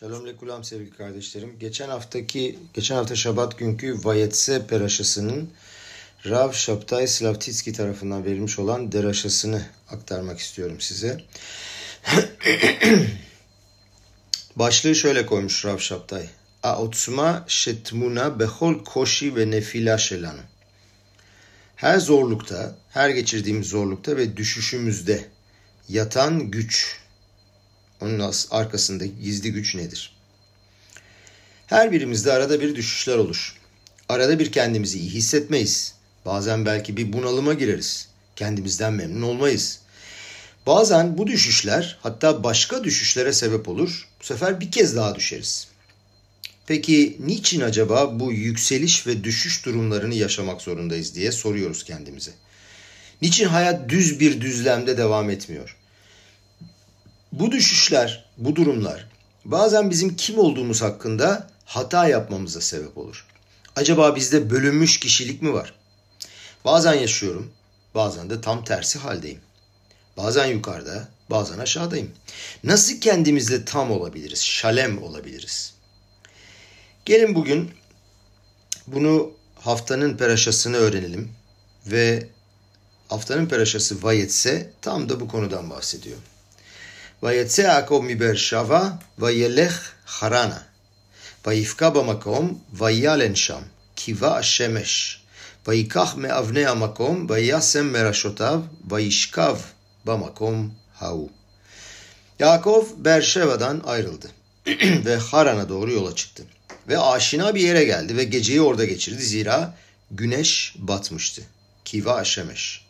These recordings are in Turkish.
Shalom lekulam sevgili kardeşlerim. Geçen haftaki, geçen hafta Şabat günkü Vayetse Peraşası'nın Rav Şaptay Slavtitski tarafından verilmiş olan deraşasını aktarmak istiyorum size. Başlığı şöyle koymuş Rav Şaptay. Aotsma şetmuna behol koşi ve nefila şelanu. Her zorlukta, her geçirdiğimiz zorlukta ve düşüşümüzde yatan güç, onun arkasındaki gizli güç nedir? Her birimizde arada bir düşüşler olur. Arada bir kendimizi iyi hissetmeyiz. Bazen belki bir bunalıma gireriz. Kendimizden memnun olmayız. Bazen bu düşüşler hatta başka düşüşlere sebep olur. Bu sefer bir kez daha düşeriz. Peki niçin acaba bu yükseliş ve düşüş durumlarını yaşamak zorundayız diye soruyoruz kendimize. Niçin hayat düz bir düzlemde devam etmiyor? Bu düşüşler, bu durumlar bazen bizim kim olduğumuz hakkında hata yapmamıza sebep olur. Acaba bizde bölünmüş kişilik mi var? Bazen yaşıyorum, bazen de tam tersi haldeyim. Bazen yukarıda, bazen aşağıdayım. Nasıl kendimizle tam olabiliriz, şalem olabiliriz? Gelin bugün bunu haftanın peraşasını öğrenelim ve haftanın peraşası Vayetse tam da bu konudan bahsediyor. ויצא יעקב מבאר שבע, וילך חרנה. ויפקע במקום, וילן שם, קיבה השמש. ויקח מאבני המקום, וישם מראשותיו, וישכב במקום ההוא. Yakov Berşeva'dan ayrıldı ve Haran'a doğru yola çıktı. Ve aşina bir yere geldi ve geceyi orada geçirdi zira güneş batmıştı. Kiva Aşemeş.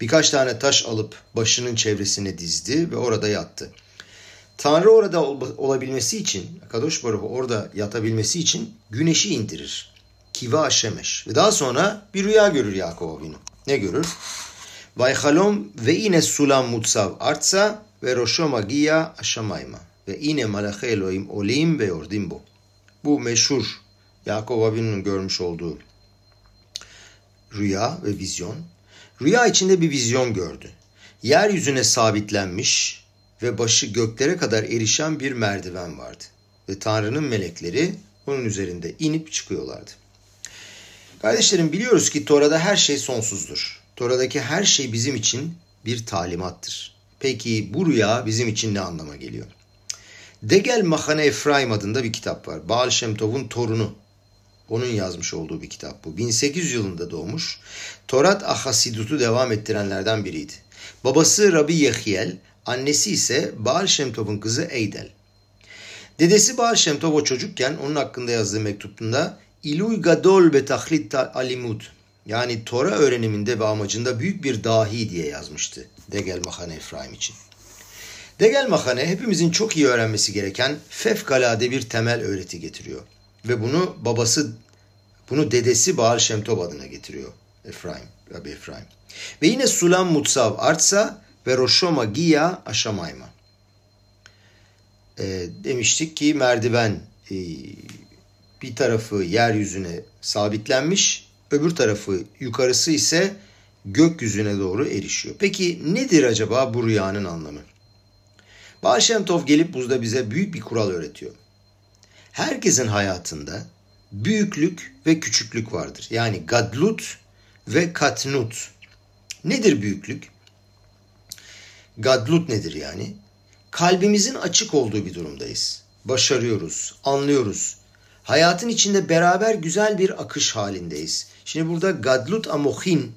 Birkaç tane taş alıp başının çevresine dizdi ve orada yattı. Tanrı orada olabilmesi için, Kadosh Baruch orada yatabilmesi için güneşi indirir. Kiva Şemeş. Ve daha sonra bir rüya görür Yakov Avinu. Ne görür? Vayhalom ve ine sulam mutsav artsa ve roşo magia aşamayma. Ve ine malache Elohim olim ve yordim bu. Bu meşhur Yakov Avinu'nun görmüş olduğu rüya ve vizyon. Rüya içinde bir vizyon gördü. Yeryüzüne sabitlenmiş ve başı göklere kadar erişen bir merdiven vardı. Ve Tanrı'nın melekleri onun üzerinde inip çıkıyorlardı. Kardeşlerim biliyoruz ki Tora'da her şey sonsuzdur. Tora'daki her şey bizim için bir talimattır. Peki bu rüya bizim için ne anlama geliyor? Degel Mahane Efraim adında bir kitap var. Baal Shem Tov'un torunu onun yazmış olduğu bir kitap bu. 1800 yılında doğmuş. Torat Ahasidut'u devam ettirenlerden biriydi. Babası Rabbi Yehiel, annesi ise Baal Şemtov'un kızı Eydel. Dedesi Baal Şemtov o çocukken onun hakkında yazdığı mektubunda İluy Gadol be tahlit alimud yani Tora öğreniminde ve amacında büyük bir dahi diye yazmıştı Degel Mahane Efraim için. Degel Mahane hepimizin çok iyi öğrenmesi gereken fevkalade bir temel öğreti getiriyor. Ve bunu babası, bunu dedesi Baal Şemtov adına getiriyor Efraim, Rabbi Efraim. Ve yine Sulam Mutsav artsa ve Roşoma Giya Aşamayma. E, demiştik ki merdiven e, bir tarafı yeryüzüne sabitlenmiş, öbür tarafı yukarısı ise gökyüzüne doğru erişiyor. Peki nedir acaba bu rüyanın anlamı? Baal Şemtov gelip buzda bize büyük bir kural öğretiyor herkesin hayatında büyüklük ve küçüklük vardır. Yani gadlut ve katnut. Nedir büyüklük? Gadlut nedir yani? Kalbimizin açık olduğu bir durumdayız. Başarıyoruz, anlıyoruz. Hayatın içinde beraber güzel bir akış halindeyiz. Şimdi burada gadlut amohin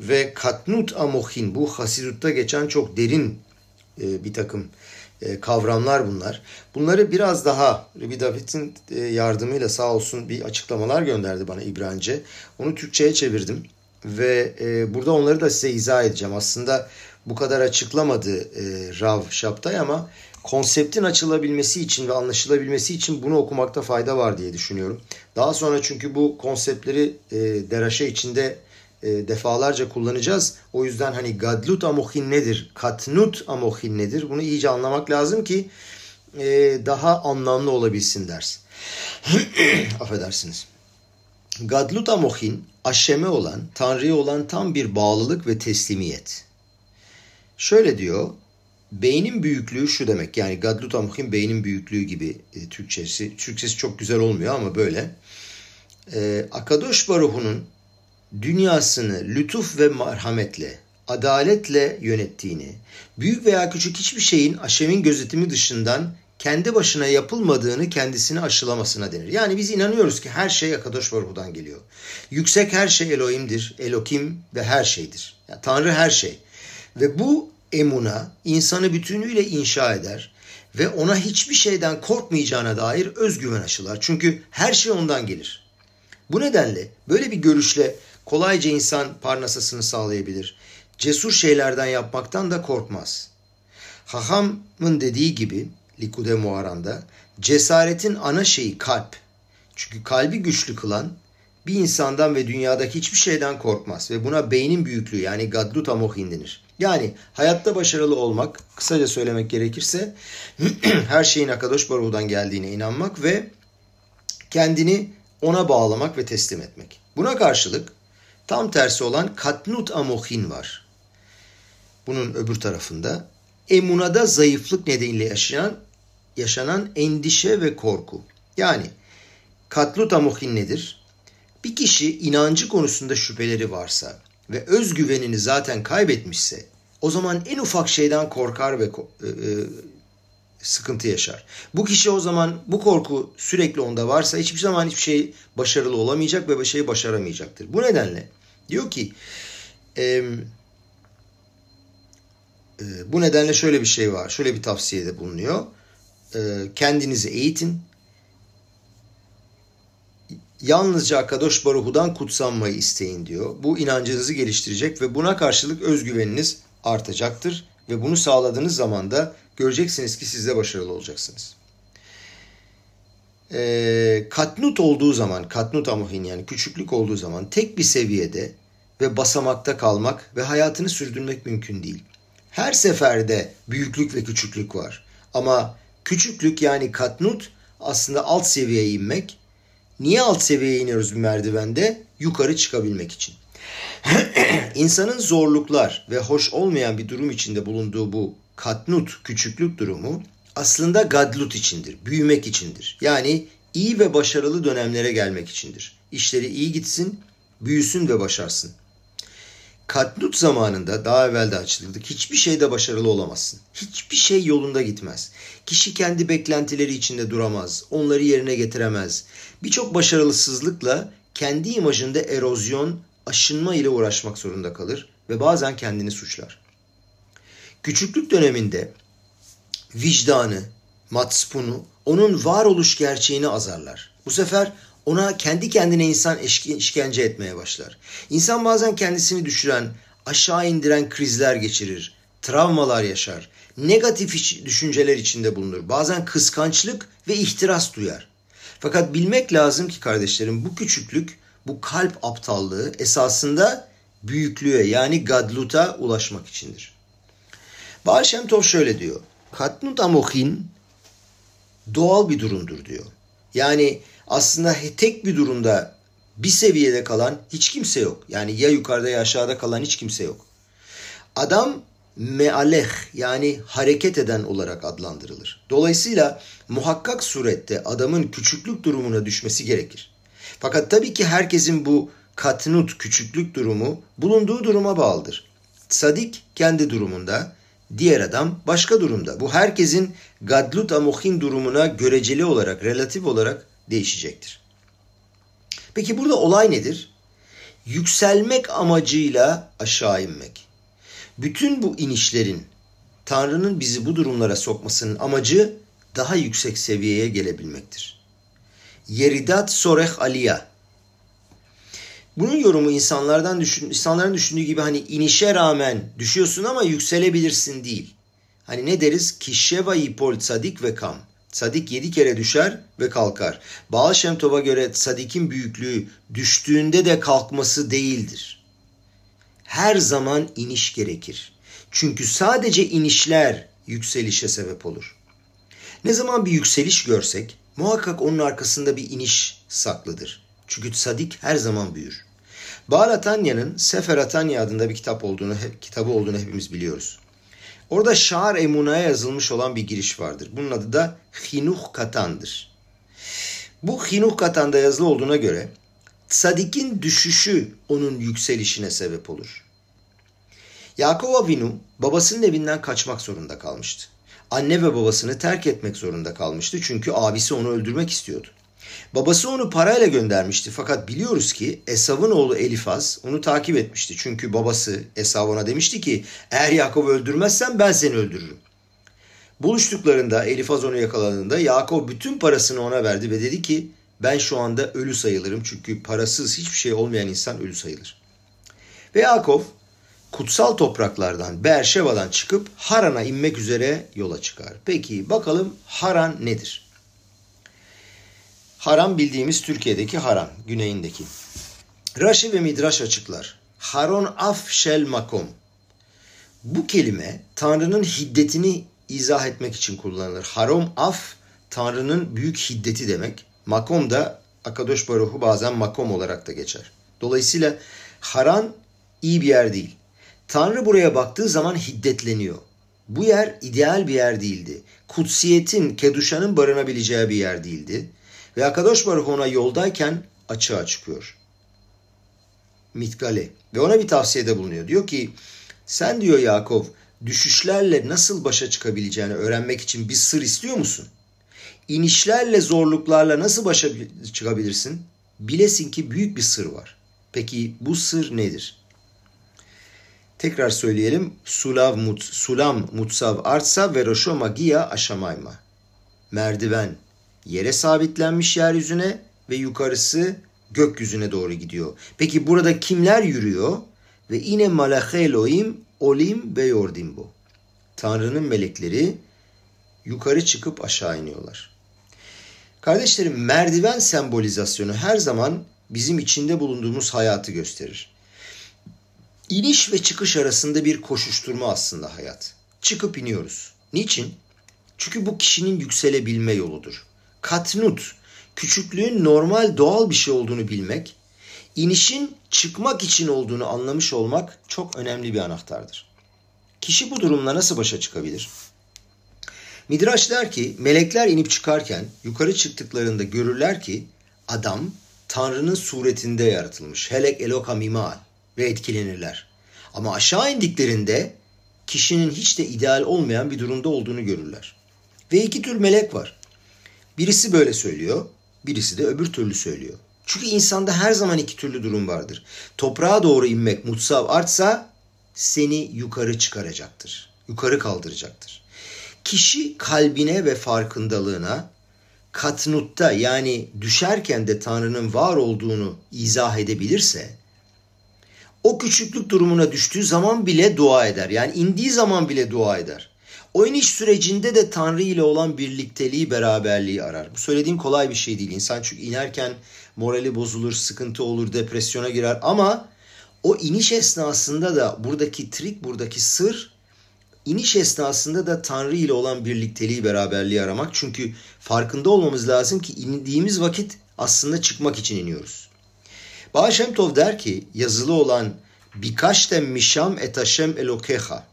ve katnut amohin bu hasidutta geçen çok derin e, bir takım kavramlar bunlar. Bunları biraz daha Rabbi David'in e, yardımıyla sağ olsun bir açıklamalar gönderdi bana İbranice. Onu Türkçe'ye çevirdim ve e, burada onları da size izah edeceğim. Aslında bu kadar açıklamadı Rav Şaptay ama konseptin açılabilmesi için ve anlaşılabilmesi için bunu okumakta fayda var diye düşünüyorum. Daha sonra çünkü bu konseptleri deraşe içinde e, defalarca kullanacağız. O yüzden hani gadlut amohin nedir, katnut amohin nedir bunu iyice anlamak lazım ki e, daha anlamlı olabilsin ders. Affedersiniz. Gadlut amohin aşeme olan, Tanrı'ya olan tam bir bağlılık ve teslimiyet. Şöyle diyor, beynin büyüklüğü şu demek. Yani Gadlut Amuhin beynin büyüklüğü gibi e, Türkçesi. Türkçesi çok güzel olmuyor ama böyle. E, Akadosh Baruhu'nun dünyasını lütuf ve merhametle, adaletle yönettiğini, büyük veya küçük hiçbir şeyin Aşem'in gözetimi dışından kendi başına yapılmadığını kendisini aşılamasına denir. Yani biz inanıyoruz ki her şey Akadosh Baruhu'dan geliyor. Yüksek her şey Elohim'dir, Elokim ve her şeydir. Yani Tanrı her şey. Ve bu emuna insanı bütünüyle inşa eder ve ona hiçbir şeyden korkmayacağına dair özgüven aşılar. Çünkü her şey ondan gelir. Bu nedenle böyle bir görüşle kolayca insan parnasasını sağlayabilir. Cesur şeylerden yapmaktan da korkmaz. Haham'ın dediği gibi Likude Muaran'da cesaretin ana şeyi kalp. Çünkü kalbi güçlü kılan bir insandan ve dünyadaki hiçbir şeyden korkmaz ve buna beynin büyüklüğü yani gadlut amohin denir. Yani hayatta başarılı olmak, kısaca söylemek gerekirse her şeyin Akadosh Baruhu'dan geldiğine inanmak ve kendini ona bağlamak ve teslim etmek. Buna karşılık tam tersi olan katnut amohin var. Bunun öbür tarafında emunada zayıflık nedeniyle yaşayan yaşanan endişe ve korku. Yani katlut amohin nedir? Bir kişi inancı konusunda şüpheleri varsa ve özgüvenini zaten kaybetmişse o zaman en ufak şeyden korkar ve e, e, sıkıntı yaşar. Bu kişi o zaman bu korku sürekli onda varsa hiçbir zaman hiçbir şey başarılı olamayacak ve bir şeyi başaramayacaktır. Bu nedenle diyor ki e, bu nedenle şöyle bir şey var. Şöyle bir tavsiyede bulunuyor. E, kendinizi eğitin. Yalnızca Akadosh Baruhu'dan kutsanmayı isteyin diyor. Bu inancınızı geliştirecek ve buna karşılık özgüveniniz artacaktır. Ve bunu sağladığınız zaman da göreceksiniz ki siz de başarılı olacaksınız. E, katnut olduğu zaman, katnut amuhin yani küçüklük olduğu zaman tek bir seviyede ve basamakta kalmak ve hayatını sürdürmek mümkün değil. Her seferde büyüklük ve küçüklük var. Ama küçüklük yani katnut aslında alt seviyeye inmek. Niye alt seviyeye iniyoruz bir merdivende? Yukarı çıkabilmek için. İnsanın zorluklar ve hoş olmayan bir durum içinde bulunduğu bu katnut, küçüklük durumu aslında gadlut içindir, büyümek içindir. Yani iyi ve başarılı dönemlere gelmek içindir. İşleri iyi gitsin, büyüsün ve başarsın. Katnut zamanında daha evvel de açıkladık. Hiçbir şeyde başarılı olamazsın. Hiçbir şey yolunda gitmez. Kişi kendi beklentileri içinde duramaz. Onları yerine getiremez. Birçok başarısızlıkla kendi imajında erozyon, aşınma ile uğraşmak zorunda kalır ve bazen kendini suçlar. Küçüklük döneminde vicdanı, matspunu, onun varoluş gerçeğini azarlar. Bu sefer ona kendi kendine insan işkence etmeye başlar. İnsan bazen kendisini düşüren, aşağı indiren krizler geçirir, travmalar yaşar, negatif düşünceler içinde bulunur. Bazen kıskançlık ve ihtiras duyar. Fakat bilmek lazım ki kardeşlerim bu küçüklük, bu kalp aptallığı esasında büyüklüğe yani gadluta ulaşmak içindir. Baal Shem Tov şöyle diyor. Katnut amohin doğal bir durumdur diyor. Yani aslında tek bir durumda bir seviyede kalan hiç kimse yok. Yani ya yukarıda ya aşağıda kalan hiç kimse yok. Adam mealeh yani hareket eden olarak adlandırılır. Dolayısıyla muhakkak surette adamın küçüklük durumuna düşmesi gerekir. Fakat tabii ki herkesin bu katnut küçüklük durumu bulunduğu duruma bağlıdır. Sadik kendi durumunda, diğer adam başka durumda. Bu herkesin gadlut amohin durumuna göreceli olarak, relatif olarak değişecektir. Peki burada olay nedir? Yükselmek amacıyla aşağı inmek. Bütün bu inişlerin Tanrı'nın bizi bu durumlara sokmasının amacı daha yüksek seviyeye gelebilmektir. Yeridat soreh aliya. Bunun yorumu insanlardan düşün, insanların düşündüğü gibi hani inişe rağmen düşüyorsun ama yükselebilirsin değil. Hani ne deriz? Kişeva yipol sadik ve kam. Sadik yedi kere düşer ve kalkar. Baal Shem Tov'a göre sadikin büyüklüğü düştüğünde de kalkması değildir. Her zaman iniş gerekir. Çünkü sadece inişler yükselişe sebep olur. Ne zaman bir yükseliş görsek muhakkak onun arkasında bir iniş saklıdır. Çünkü sadik her zaman büyür. Baal Atanya'nın Sefer Atanya adında bir kitap olduğunu, kitabı olduğunu hepimiz biliyoruz. Orada Şar Emuna'ya yazılmış olan bir giriş vardır. Bunun adı da Hinuh Katan'dır. Bu Hinuh Katan'da yazılı olduğuna göre Sadik'in düşüşü onun yükselişine sebep olur. Yakov Avinu babasının evinden kaçmak zorunda kalmıştı. Anne ve babasını terk etmek zorunda kalmıştı çünkü abisi onu öldürmek istiyordu. Babası onu parayla göndermişti fakat biliyoruz ki Esav'ın oğlu Elifaz onu takip etmişti. Çünkü babası Esav ona demişti ki eğer Yakov öldürmezsen ben seni öldürürüm. Buluştuklarında Elifaz onu yakaladığında Yakov bütün parasını ona verdi ve dedi ki ben şu anda ölü sayılırım çünkü parasız hiçbir şey olmayan insan ölü sayılır. Ve Yakov kutsal topraklardan Beerşeva'dan çıkıp Haran'a inmek üzere yola çıkar. Peki bakalım Haran nedir? Haran bildiğimiz Türkiye'deki Haran, güneyindeki. Raşi ve Midraş açıklar. Haron af şel makom. Bu kelime Tanrı'nın hiddetini izah etmek için kullanılır. Harom af Tanrı'nın büyük hiddeti demek. Makom da Akadosh Baruhu bazen makom olarak da geçer. Dolayısıyla Haran iyi bir yer değil. Tanrı buraya baktığı zaman hiddetleniyor. Bu yer ideal bir yer değildi. Kutsiyetin, Keduşa'nın barınabileceği bir yer değildi. Ve Akadosh Baruch ona yoldayken açığa çıkıyor. Mitgale. Ve ona bir tavsiyede bulunuyor. Diyor ki sen diyor Yakov düşüşlerle nasıl başa çıkabileceğini öğrenmek için bir sır istiyor musun? İnişlerle zorluklarla nasıl başa çıkabilirsin? Bilesin ki büyük bir sır var. Peki bu sır nedir? Tekrar söyleyelim. Sulav mut, sulam mutsav artsa ve roşo magia aşamayma. Merdiven yere sabitlenmiş yeryüzüne ve yukarısı gökyüzüne doğru gidiyor. Peki burada kimler yürüyor? Ve yine malache Elohim olim ve yordim bu. Tanrı'nın melekleri yukarı çıkıp aşağı iniyorlar. Kardeşlerim merdiven sembolizasyonu her zaman bizim içinde bulunduğumuz hayatı gösterir. İniş ve çıkış arasında bir koşuşturma aslında hayat. Çıkıp iniyoruz. Niçin? Çünkü bu kişinin yükselebilme yoludur. Katnut, küçüklüğün normal doğal bir şey olduğunu bilmek, inişin çıkmak için olduğunu anlamış olmak çok önemli bir anahtardır. Kişi bu durumla nasıl başa çıkabilir? Midraş der ki melekler inip çıkarken yukarı çıktıklarında görürler ki adam Tanrı'nın suretinde yaratılmış. Helek eloka mimal ve etkilenirler. Ama aşağı indiklerinde kişinin hiç de ideal olmayan bir durumda olduğunu görürler. Ve iki tür melek var. Birisi böyle söylüyor, birisi de öbür türlü söylüyor. Çünkü insanda her zaman iki türlü durum vardır. Toprağa doğru inmek mutsav artsa seni yukarı çıkaracaktır. Yukarı kaldıracaktır. Kişi kalbine ve farkındalığına katnutta yani düşerken de Tanrı'nın var olduğunu izah edebilirse o küçüklük durumuna düştüğü zaman bile dua eder. Yani indiği zaman bile dua eder. O iniş sürecinde de Tanrı ile olan birlikteliği, beraberliği arar. Bu söylediğim kolay bir şey değil. İnsan çünkü inerken morali bozulur, sıkıntı olur, depresyona girer. Ama o iniş esnasında da buradaki trik, buradaki sır iniş esnasında da Tanrı ile olan birlikteliği, beraberliği aramak. Çünkü farkında olmamız lazım ki indiğimiz vakit aslında çıkmak için iniyoruz. Baal Shem der ki yazılı olan birkaç tem mişam etaşem elokeha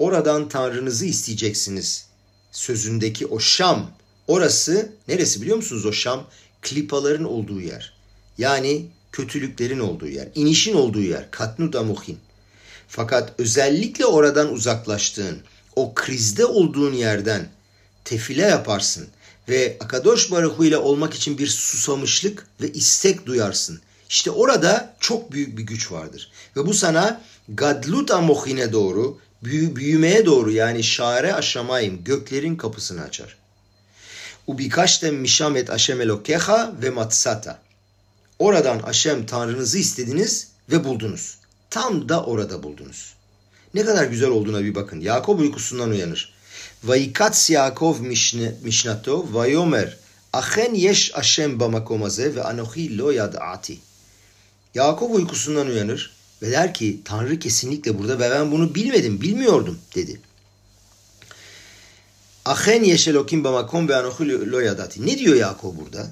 oradan Tanrınızı isteyeceksiniz sözündeki o Şam orası neresi biliyor musunuz o Şam? Klipaların olduğu yer. Yani kötülüklerin olduğu yer. inişin olduğu yer. Katnu damuhin. Fakat özellikle oradan uzaklaştığın, o krizde olduğun yerden tefile yaparsın ve Akadosh Baruhu ile olmak için bir susamışlık ve istek duyarsın. İşte orada çok büyük bir güç vardır. Ve bu sana Gadlut Amohine doğru, büyü, büyümeye doğru yani şare aşamayim, göklerin kapısını açar. Ubikaştem mişamet aşem elokeha ve matsata. Oradan Aşem Tanrınızı istediniz ve buldunuz. Tam da orada buldunuz. Ne kadar güzel olduğuna bir bakın. Yakob uykusundan uyanır. Vayikats Yakov mişnato vayomer achen yeş Aşem bamakomaze ve anohi lo yad'ati. Yakup uykusundan uyanır ve der ki Tanrı kesinlikle burada ve ben bunu bilmedim, bilmiyordum dedi. Ahen yeşelokim bamakom ve anohu loyadati. Ne diyor Yakup burada?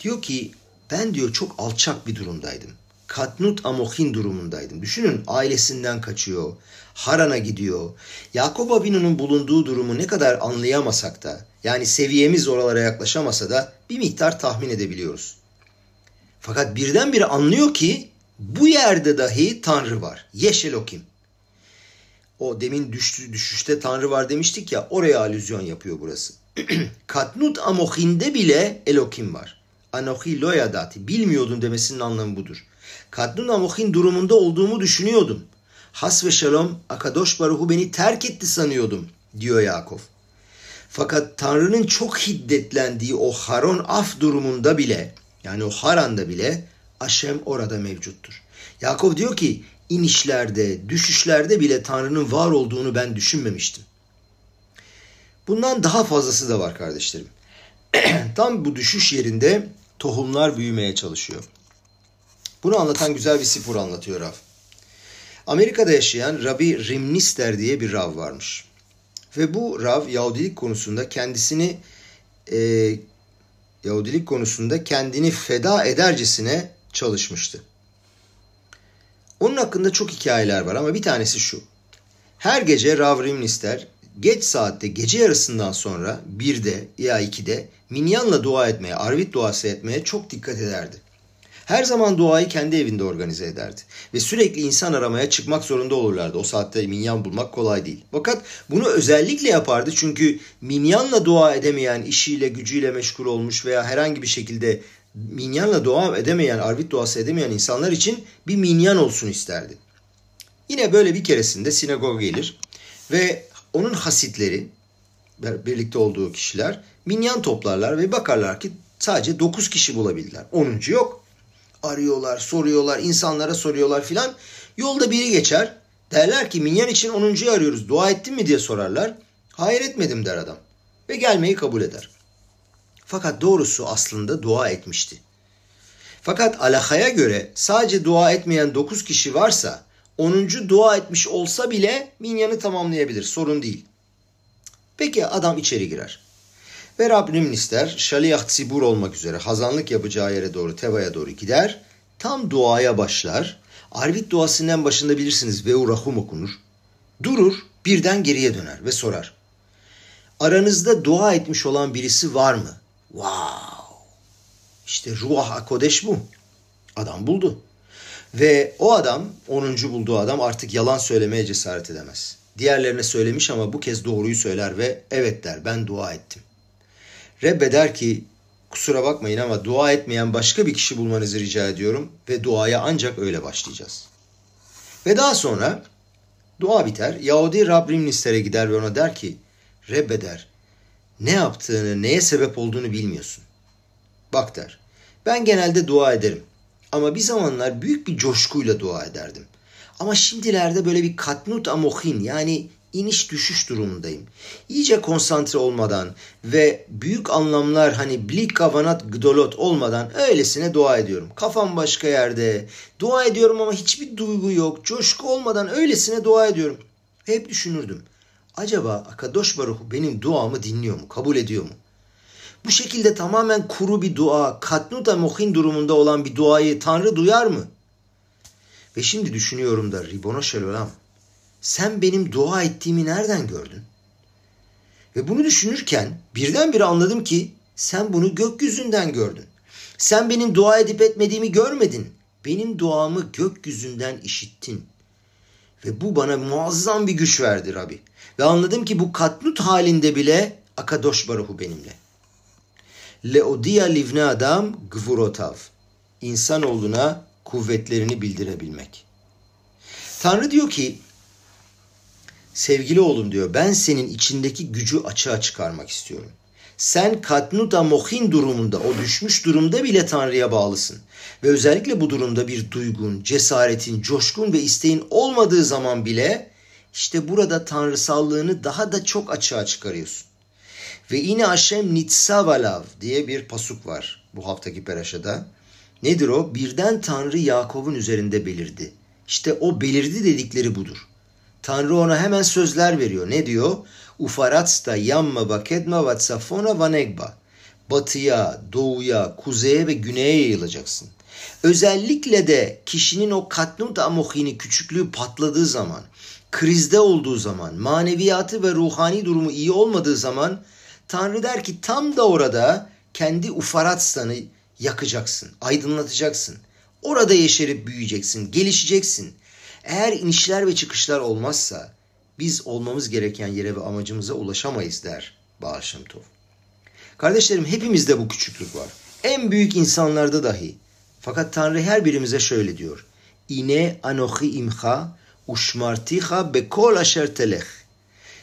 Diyor ki ben diyor çok alçak bir durumdaydım. katnut amohin durumundaydım. Düşünün ailesinden kaçıyor, Haran'a gidiyor. Yakup Abinu'nun bulunduğu durumu ne kadar anlayamasak da, yani seviyemiz oralara yaklaşamasa da bir miktar tahmin edebiliyoruz. Fakat birdenbire anlıyor ki bu yerde dahi Tanrı var. Yeşelokim. O demin düştü, düşüşte Tanrı var demiştik ya oraya alüzyon yapıyor burası. Katnut amohinde bile Elokim var. Anohi loyadati. Bilmiyordum demesinin anlamı budur. Katnut amohin durumunda olduğumu düşünüyordum. Has ve şalom Akadosh Baruhu beni terk etti sanıyordum diyor Yakov. Fakat Tanrı'nın çok hiddetlendiği o Haron Af durumunda bile yani o Haran'da bile Aşem orada mevcuttur. Yakov diyor ki inişlerde, düşüşlerde bile Tanrı'nın var olduğunu ben düşünmemiştim. Bundan daha fazlası da var kardeşlerim. Tam bu düşüş yerinde tohumlar büyümeye çalışıyor. Bunu anlatan güzel bir spor anlatıyor Rav. Amerika'da yaşayan Rabbi Rimnister diye bir Rav varmış. Ve bu Rav Yahudilik konusunda kendisini e, Yahudilik konusunda kendini feda edercesine çalışmıştı. Onun hakkında çok hikayeler var ama bir tanesi şu. Her gece Rav Rimnister geç saatte gece yarısından sonra birde ya ikide minyanla dua etmeye, arvit duası etmeye çok dikkat ederdi. Her zaman duayı kendi evinde organize ederdi. Ve sürekli insan aramaya çıkmak zorunda olurlardı. O saatte minyan bulmak kolay değil. Fakat bunu özellikle yapardı çünkü minyanla dua edemeyen, işiyle, gücüyle meşgul olmuş veya herhangi bir şekilde minyanla dua edemeyen, arvit duası edemeyen insanlar için bir minyan olsun isterdi. Yine böyle bir keresinde sinagoga gelir ve onun hasitleri, birlikte olduğu kişiler minyan toplarlar ve bakarlar ki sadece 9 kişi bulabildiler. 10. yok. Arıyorlar, soruyorlar, insanlara soruyorlar filan. Yolda biri geçer. Derler ki minyan için 10.yu arıyoruz. Dua ettin mi diye sorarlar. Hayır etmedim der adam. Ve gelmeyi kabul eder. Fakat doğrusu aslında dua etmişti. Fakat alakaya göre sadece dua etmeyen 9 kişi varsa 10. dua etmiş olsa bile minyanı tamamlayabilir. Sorun değil. Peki adam içeri girer. Ve Rabbim ister şaliyah sibur olmak üzere hazanlık yapacağı yere doğru Teva'ya doğru gider. Tam duaya başlar. Arvit duasının başında bilirsiniz ve urahum okunur. Durur birden geriye döner ve sorar. Aranızda dua etmiş olan birisi var mı? Wow! İşte ruah akodeş bu. Adam buldu. Ve o adam, 10. bulduğu adam artık yalan söylemeye cesaret edemez. Diğerlerine söylemiş ama bu kez doğruyu söyler ve evet der ben dua ettim. Rebbe der ki kusura bakmayın ama dua etmeyen başka bir kişi bulmanızı rica ediyorum ve duaya ancak öyle başlayacağız. Ve daha sonra dua biter. Yahudi Rabbim Nister'e gider ve ona der ki Rebbe der ne yaptığını, neye sebep olduğunu bilmiyorsun. Bak der ben genelde dua ederim ama bir zamanlar büyük bir coşkuyla dua ederdim. Ama şimdilerde böyle bir katnut amohin yani iniş düşüş durumundayım. İyice konsantre olmadan ve büyük anlamlar hani blik kavanat gdolot olmadan öylesine dua ediyorum. Kafam başka yerde. Dua ediyorum ama hiçbir duygu yok. Coşku olmadan öylesine dua ediyorum. hep düşünürdüm. Acaba Akadosh Baruhu benim duamı dinliyor mu? Kabul ediyor mu? Bu şekilde tamamen kuru bir dua, katnuta mohin durumunda olan bir duayı Tanrı duyar mı? Ve şimdi düşünüyorum da Ribono Şelolam, sen benim dua ettiğimi nereden gördün? Ve bunu düşünürken birdenbire anladım ki sen bunu gökyüzünden gördün. Sen benim dua edip etmediğimi görmedin. Benim duamı gökyüzünden işittin. Ve bu bana muazzam bir güç verdi Rabbi. Ve anladım ki bu katnut halinde bile Akadosh Baruhu benimle. Leodia livne adam gvurotav. İnsanoğluna kuvvetlerini bildirebilmek. Tanrı diyor ki sevgili oğlum diyor ben senin içindeki gücü açığa çıkarmak istiyorum. Sen katnuta mohin durumunda o düşmüş durumda bile Tanrı'ya bağlısın. Ve özellikle bu durumda bir duygun, cesaretin, coşkun ve isteğin olmadığı zaman bile işte burada tanrısallığını daha da çok açığa çıkarıyorsun. Ve yine Aşem Nitsavalav diye bir pasuk var bu haftaki peraşada. Nedir o? Birden Tanrı Yakov'un üzerinde belirdi. İşte o belirdi dedikleri budur. Tanrı ona hemen sözler veriyor. Ne diyor? Ufaratsta yamma bakedma vatsafona vanegba. Batıya, doğuya, kuzeye ve güneye yayılacaksın. Özellikle de kişinin o katnut amohini küçüklüğü patladığı zaman, krizde olduğu zaman, maneviyatı ve ruhani durumu iyi olmadığı zaman Tanrı der ki tam da orada kendi ufaratsanı yakacaksın, aydınlatacaksın. Orada yeşerip büyüyeceksin, gelişeceksin. Eğer inişler ve çıkışlar olmazsa biz olmamız gereken yere ve amacımıza ulaşamayız der Baal. Kardeşlerim hepimizde bu küçüklük var. En büyük insanlarda dahi. Fakat Tanrı her birimize şöyle diyor. İne anochi imcha uşmartiha bekol aşer telech.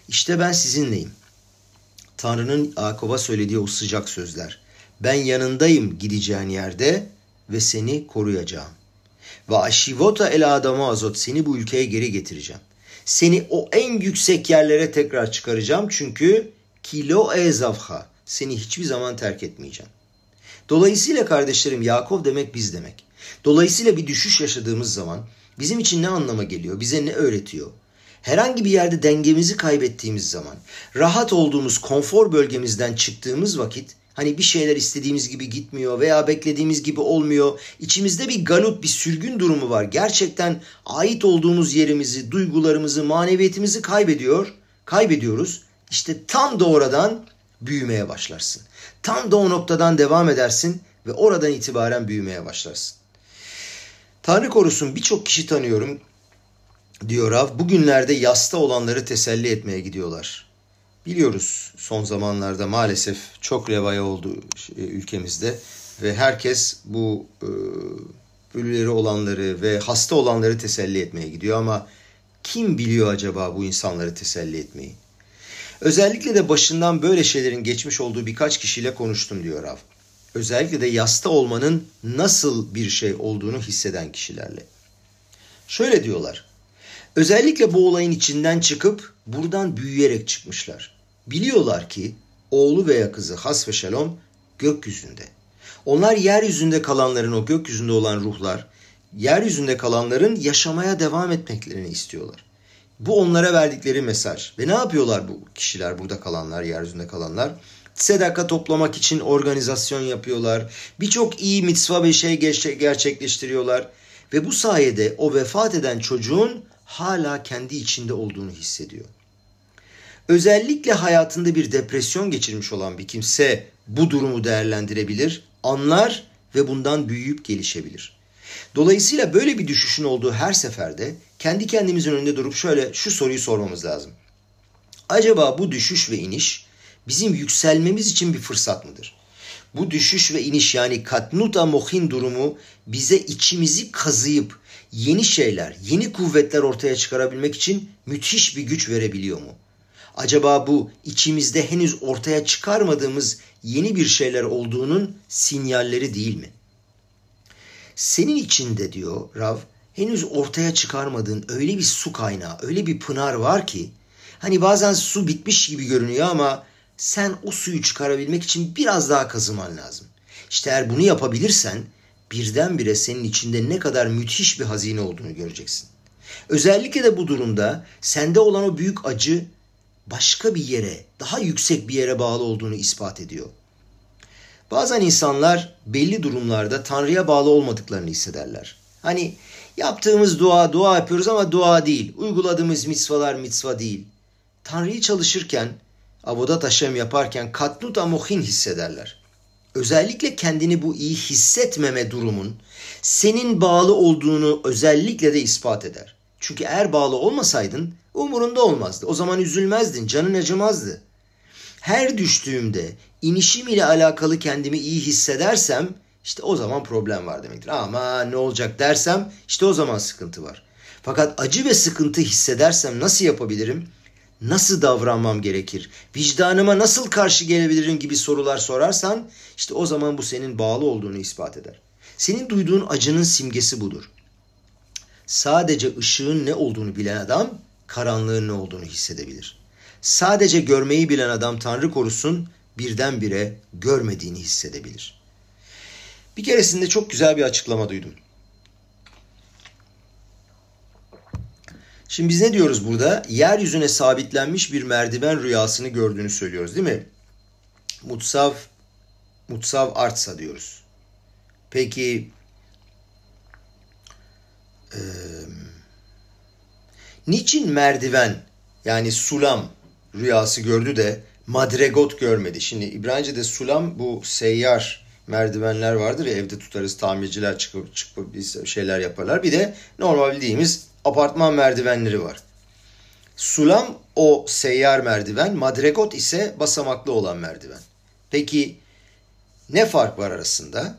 İşte ben sizinleyim. Tanrı'nın Yakob'a söylediği o sıcak sözler. Ben yanındayım gideceğin yerde ve seni koruyacağım. Ve aşivota el adama azot seni bu ülkeye geri getireceğim. Seni o en yüksek yerlere tekrar çıkaracağım çünkü kilo ezavha seni hiçbir zaman terk etmeyeceğim. Dolayısıyla kardeşlerim Yakov demek biz demek. Dolayısıyla bir düşüş yaşadığımız zaman bizim için ne anlama geliyor? Bize ne öğretiyor? Herhangi bir yerde dengemizi kaybettiğimiz zaman, rahat olduğumuz konfor bölgemizden çıktığımız vakit hani bir şeyler istediğimiz gibi gitmiyor veya beklediğimiz gibi olmuyor. İçimizde bir galut, bir sürgün durumu var. Gerçekten ait olduğumuz yerimizi, duygularımızı, maneviyetimizi kaybediyor, kaybediyoruz. İşte tam da oradan büyümeye başlarsın. Tam da o noktadan devam edersin ve oradan itibaren büyümeye başlarsın. Tanrı korusun birçok kişi tanıyorum diyor Rav. Bugünlerde yasta olanları teselli etmeye gidiyorlar. Biliyoruz son zamanlarda maalesef çok revaya oldu e, ülkemizde ve herkes bu e, ölüleri olanları ve hasta olanları teselli etmeye gidiyor ama kim biliyor acaba bu insanları teselli etmeyi? Özellikle de başından böyle şeylerin geçmiş olduğu birkaç kişiyle konuştum diyor Rav. Özellikle de yasta olmanın nasıl bir şey olduğunu hisseden kişilerle. Şöyle diyorlar. Özellikle bu olayın içinden çıkıp buradan büyüyerek çıkmışlar. Biliyorlar ki oğlu veya kızı Has ve Şalom gökyüzünde. Onlar yeryüzünde kalanların o gökyüzünde olan ruhlar, yeryüzünde kalanların yaşamaya devam etmeklerini istiyorlar. Bu onlara verdikleri mesaj. Ve ne yapıyorlar bu kişiler, burada kalanlar, yeryüzünde kalanlar? Sedaka toplamak için organizasyon yapıyorlar. Birçok iyi mitzva ve şey gerçekleştiriyorlar. Ve bu sayede o vefat eden çocuğun hala kendi içinde olduğunu hissediyor. Özellikle hayatında bir depresyon geçirmiş olan bir kimse bu durumu değerlendirebilir, anlar ve bundan büyüyüp gelişebilir. Dolayısıyla böyle bir düşüşün olduğu her seferde kendi kendimizin önünde durup şöyle şu soruyu sormamız lazım. Acaba bu düşüş ve iniş bizim yükselmemiz için bir fırsat mıdır? Bu düşüş ve iniş yani katnuta mohin durumu bize içimizi kazıyıp yeni şeyler, yeni kuvvetler ortaya çıkarabilmek için müthiş bir güç verebiliyor mu? Acaba bu içimizde henüz ortaya çıkarmadığımız yeni bir şeyler olduğunun sinyalleri değil mi? Senin içinde diyor Rav, henüz ortaya çıkarmadığın öyle bir su kaynağı, öyle bir pınar var ki hani bazen su bitmiş gibi görünüyor ama sen o suyu çıkarabilmek için biraz daha kazıman lazım. İşte eğer bunu yapabilirsen birdenbire senin içinde ne kadar müthiş bir hazine olduğunu göreceksin. Özellikle de bu durumda sende olan o büyük acı başka bir yere, daha yüksek bir yere bağlı olduğunu ispat ediyor. Bazen insanlar belli durumlarda Tanrı'ya bağlı olmadıklarını hissederler. Hani yaptığımız dua dua yapıyoruz ama dua değil. Uyguladığımız mitzvalar mitzva değil. Tanrı'yı çalışırken, avodat Hashem yaparken katnut amohin hissederler. Özellikle kendini bu iyi hissetmeme durumun senin bağlı olduğunu özellikle de ispat eder. Çünkü eğer bağlı olmasaydın umurunda olmazdı. O zaman üzülmezdin, canın acımazdı. Her düştüğümde inişim ile alakalı kendimi iyi hissedersem işte o zaman problem var demektir. Ama ne olacak dersem işte o zaman sıkıntı var. Fakat acı ve sıkıntı hissedersem nasıl yapabilirim? Nasıl davranmam gerekir? Vicdanıma nasıl karşı gelebilirim gibi sorular sorarsan işte o zaman bu senin bağlı olduğunu ispat eder. Senin duyduğun acının simgesi budur. Sadece ışığın ne olduğunu bilen adam karanlığın ne olduğunu hissedebilir. Sadece görmeyi bilen adam Tanrı korusun birdenbire görmediğini hissedebilir. Bir keresinde çok güzel bir açıklama duydum. Şimdi biz ne diyoruz burada? Yeryüzüne sabitlenmiş bir merdiven rüyasını gördüğünü söylüyoruz değil mi? Mutsav, mutsav artsa diyoruz. Peki Ee, niçin merdiven yani sulam rüyası gördü de madregot görmedi? Şimdi İbranice'de sulam bu seyyar merdivenler vardır ya evde tutarız tamirciler çıkıp çıkıp şeyler yaparlar. Bir de normal bildiğimiz apartman merdivenleri var. Sulam o seyyar merdiven, madregot ise basamaklı olan merdiven. Peki ne fark var arasında?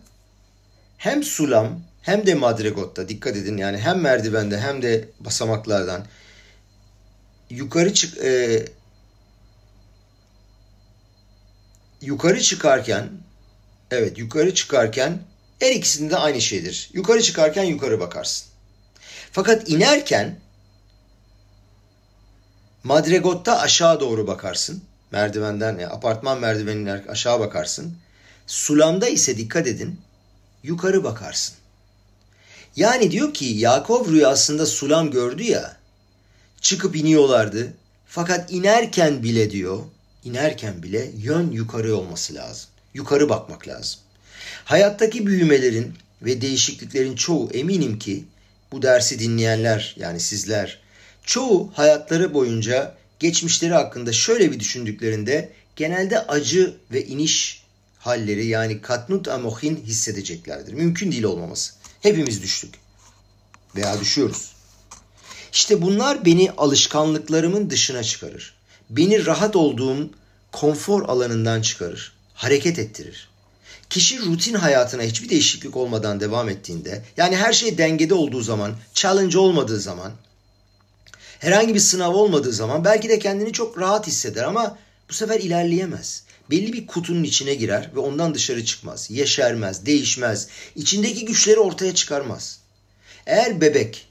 Hem sulam hem de madregotta dikkat edin yani hem merdivende hem de basamaklardan yukarı çık e, yukarı çıkarken evet yukarı çıkarken her ikisinde aynı şeydir. Yukarı çıkarken yukarı bakarsın. Fakat inerken Madregotta aşağı doğru bakarsın. Merdivenden, yani apartman merdiveninden aşağı bakarsın. Sulamda ise dikkat edin, yukarı bakarsın. Yani diyor ki Yakov rüyasında sulam gördü ya, çıkıp iniyorlardı. Fakat inerken bile diyor, inerken bile yön yukarı olması lazım. Yukarı bakmak lazım. Hayattaki büyümelerin ve değişikliklerin çoğu eminim ki bu dersi dinleyenler yani sizler çoğu hayatları boyunca geçmişleri hakkında şöyle bir düşündüklerinde genelde acı ve iniş halleri yani katnut amohin hissedeceklerdir. Mümkün değil olmaması. Hepimiz düştük veya düşüyoruz. İşte bunlar beni alışkanlıklarımın dışına çıkarır. Beni rahat olduğum konfor alanından çıkarır. Hareket ettirir. Kişi rutin hayatına hiçbir değişiklik olmadan devam ettiğinde, yani her şey dengede olduğu zaman, challenge olmadığı zaman, herhangi bir sınav olmadığı zaman belki de kendini çok rahat hisseder ama bu sefer ilerleyemez. Belli bir kutunun içine girer ve ondan dışarı çıkmaz. Yeşermez, değişmez. İçindeki güçleri ortaya çıkarmaz. Eğer bebek,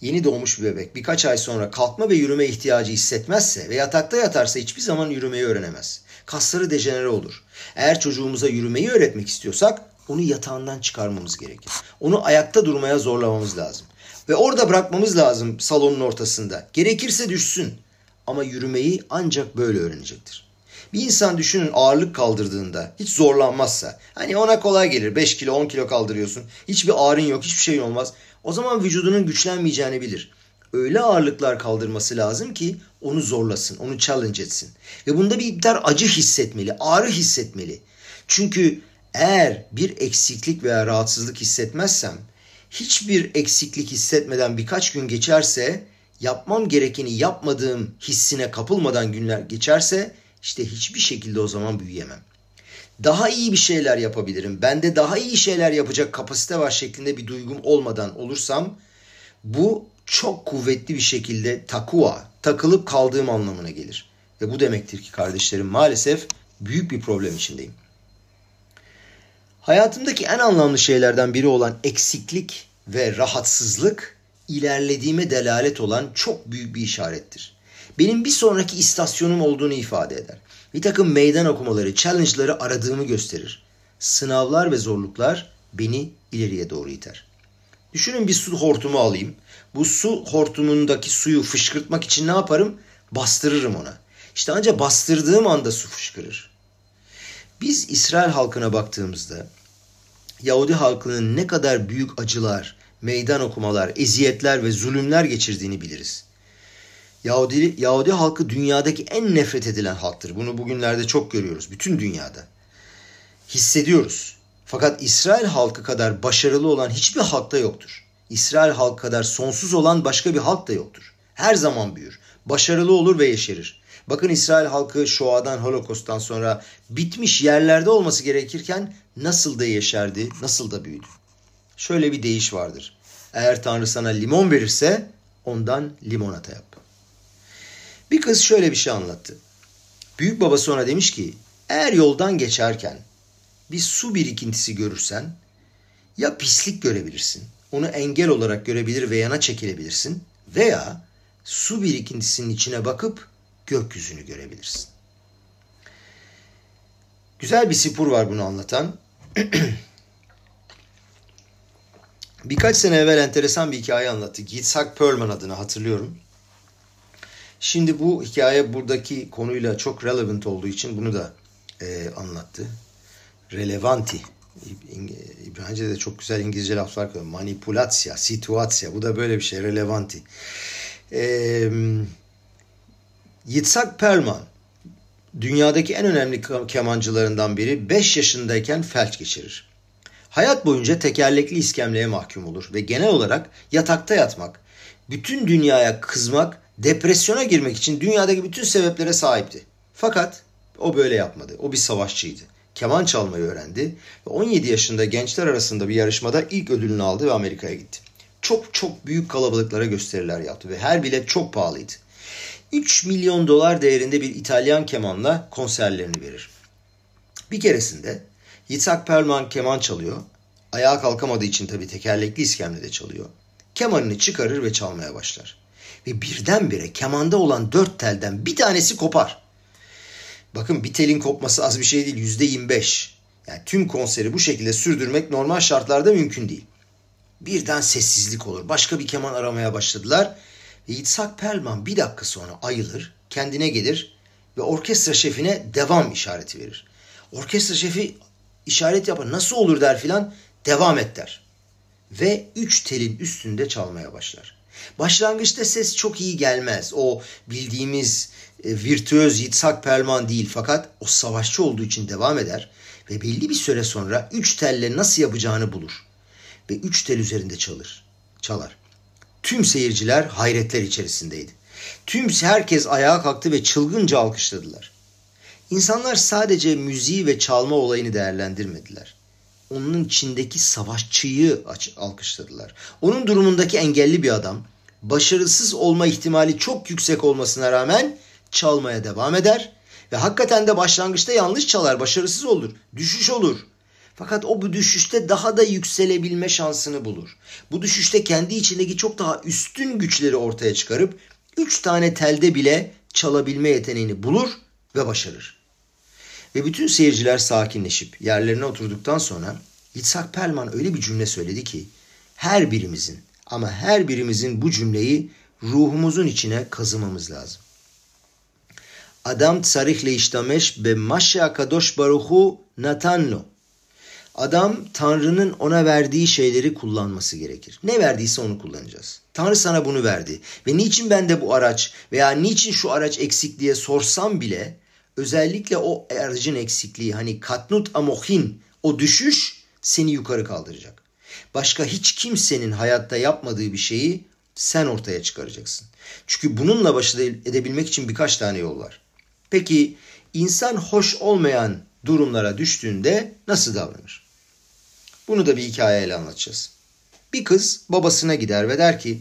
yeni doğmuş bir bebek birkaç ay sonra kalkma ve yürüme ihtiyacı hissetmezse ve yatakta yatarsa hiçbir zaman yürümeyi öğrenemez. Kasları dejenere olur. Eğer çocuğumuza yürümeyi öğretmek istiyorsak onu yatağından çıkarmamız gerekir. Onu ayakta durmaya zorlamamız lazım. Ve orada bırakmamız lazım salonun ortasında. Gerekirse düşsün. Ama yürümeyi ancak böyle öğrenecektir. Bir insan düşünün ağırlık kaldırdığında hiç zorlanmazsa. Hani ona kolay gelir 5 kilo 10 kilo kaldırıyorsun. Hiçbir ağrın yok hiçbir şey olmaz. O zaman vücudunun güçlenmeyeceğini bilir. Öyle ağırlıklar kaldırması lazım ki onu zorlasın, onu challenge etsin. Ve bunda bir miktar acı hissetmeli, ağrı hissetmeli. Çünkü eğer bir eksiklik veya rahatsızlık hissetmezsem hiçbir eksiklik hissetmeden birkaç gün geçerse, yapmam gerekeni yapmadığım hissine kapılmadan günler geçerse işte hiçbir şekilde o zaman büyüyemem. Daha iyi bir şeyler yapabilirim. Bende daha iyi şeyler yapacak kapasite var şeklinde bir duygum olmadan olursam bu çok kuvvetli bir şekilde takua, takılıp kaldığım anlamına gelir. Ve bu demektir ki kardeşlerim maalesef büyük bir problem içindeyim. Hayatımdaki en anlamlı şeylerden biri olan eksiklik ve rahatsızlık ilerlediğime delalet olan çok büyük bir işarettir. Benim bir sonraki istasyonum olduğunu ifade eder. Bir takım meydan okumaları, challenge'ları aradığımı gösterir. Sınavlar ve zorluklar beni ileriye doğru iter. Düşünün bir su hortumu alayım. Bu su hortumundaki suyu fışkırtmak için ne yaparım? Bastırırım ona. İşte ancak bastırdığım anda su fışkırır. Biz İsrail halkına baktığımızda Yahudi halkının ne kadar büyük acılar, meydan okumalar, eziyetler ve zulümler geçirdiğini biliriz. Yahudi, Yahudi halkı dünyadaki en nefret edilen halktır. Bunu bugünlerde çok görüyoruz. Bütün dünyada. Hissediyoruz. Fakat İsrail halkı kadar başarılı olan hiçbir halkta yoktur. İsrail halkı kadar sonsuz olan başka bir halk da yoktur. Her zaman büyür. Başarılı olur ve yeşerir. Bakın İsrail halkı Shoah'dan, Holokost'tan sonra bitmiş yerlerde olması gerekirken nasıl da yeşerdi, nasıl da büyüdü. Şöyle bir deyiş vardır. Eğer Tanrı sana limon verirse ondan limonata yap. Bir kız şöyle bir şey anlattı. Büyük baba sonra demiş ki eğer yoldan geçerken bir su birikintisi görürsen ya pislik görebilirsin, onu engel olarak görebilir ve yana çekilebilirsin veya su birikintisinin içine bakıp gökyüzünü görebilirsin. Güzel bir sipur var bunu anlatan. Birkaç sene evvel enteresan bir hikaye anlattı. Yitzhak Perlman adını hatırlıyorum. Şimdi bu hikaye buradaki konuyla çok relevant olduğu için bunu da e, anlattı. Relevanti bence de çok güzel İngilizce laflar koyuyor. Manipülasya, situasya. Bu da böyle bir şey. Relevanti. Ee, Yitzhak Perlman dünyadaki en önemli kemancılarından biri 5 yaşındayken felç geçirir. Hayat boyunca tekerlekli iskemleye mahkum olur ve genel olarak yatakta yatmak, bütün dünyaya kızmak, depresyona girmek için dünyadaki bütün sebeplere sahipti. Fakat o böyle yapmadı. O bir savaşçıydı. Keman çalmayı öğrendi ve 17 yaşında gençler arasında bir yarışmada ilk ödülünü aldı ve Amerika'ya gitti. Çok çok büyük kalabalıklara gösteriler yaptı ve her bilet çok pahalıydı. 3 milyon dolar değerinde bir İtalyan kemanla konserlerini verir. Bir keresinde Yitzhak Perlman keman çalıyor. Ayağa kalkamadığı için tabii tekerlekli iskemlede çalıyor. Kemanını çıkarır ve çalmaya başlar. Ve birdenbire kemanda olan dört telden bir tanesi kopar. Bakın bir telin kopması az bir şey değil yüzde 25. Yani tüm konseri bu şekilde sürdürmek normal şartlarda mümkün değil. Birden sessizlik olur. Başka bir keman aramaya başladılar. Ve Yitzhak Perlman bir dakika sonra ayılır, kendine gelir ve orkestra şefine devam işareti verir. Orkestra şefi işaret yapar. Nasıl olur der filan. Devam et der. Ve üç telin üstünde çalmaya başlar. Başlangıçta ses çok iyi gelmez. O bildiğimiz virtüöz Yitzhak Perlman değil fakat o savaşçı olduğu için devam eder ve belli bir süre sonra üç telle nasıl yapacağını bulur ve üç tel üzerinde çalır. Çalar. Tüm seyirciler hayretler içerisindeydi. Tüm herkes ayağa kalktı ve çılgınca alkışladılar. İnsanlar sadece müziği ve çalma olayını değerlendirmediler. Onun içindeki savaşçıyı alkışladılar. Onun durumundaki engelli bir adam, başarısız olma ihtimali çok yüksek olmasına rağmen çalmaya devam eder ve hakikaten de başlangıçta yanlış çalar, başarısız olur, düşüş olur. Fakat o bu düşüşte daha da yükselebilme şansını bulur. Bu düşüşte kendi içindeki çok daha üstün güçleri ortaya çıkarıp üç tane telde bile çalabilme yeteneğini bulur ve başarır. Ve bütün seyirciler sakinleşip yerlerine oturduktan sonra Yitzhak Perlman öyle bir cümle söyledi ki her birimizin ama her birimizin bu cümleyi ruhumuzun içine kazımamız lazım. Adam tsarih le iştameş be maşya kadosh baruhu natanlo. Adam Tanrı'nın ona verdiği şeyleri kullanması gerekir. Ne verdiyse onu kullanacağız. Tanrı sana bunu verdi ve niçin bende bu araç veya niçin şu araç eksik diye sorsam bile özellikle o aracın eksikliği hani katnut amohin o düşüş seni yukarı kaldıracak. Başka hiç kimsenin hayatta yapmadığı bir şeyi sen ortaya çıkaracaksın. Çünkü bununla baş edebilmek için birkaç tane yol var. Peki insan hoş olmayan durumlara düştüğünde nasıl davranır? Bunu da bir hikayeyle anlatacağız. Bir kız babasına gider ve der ki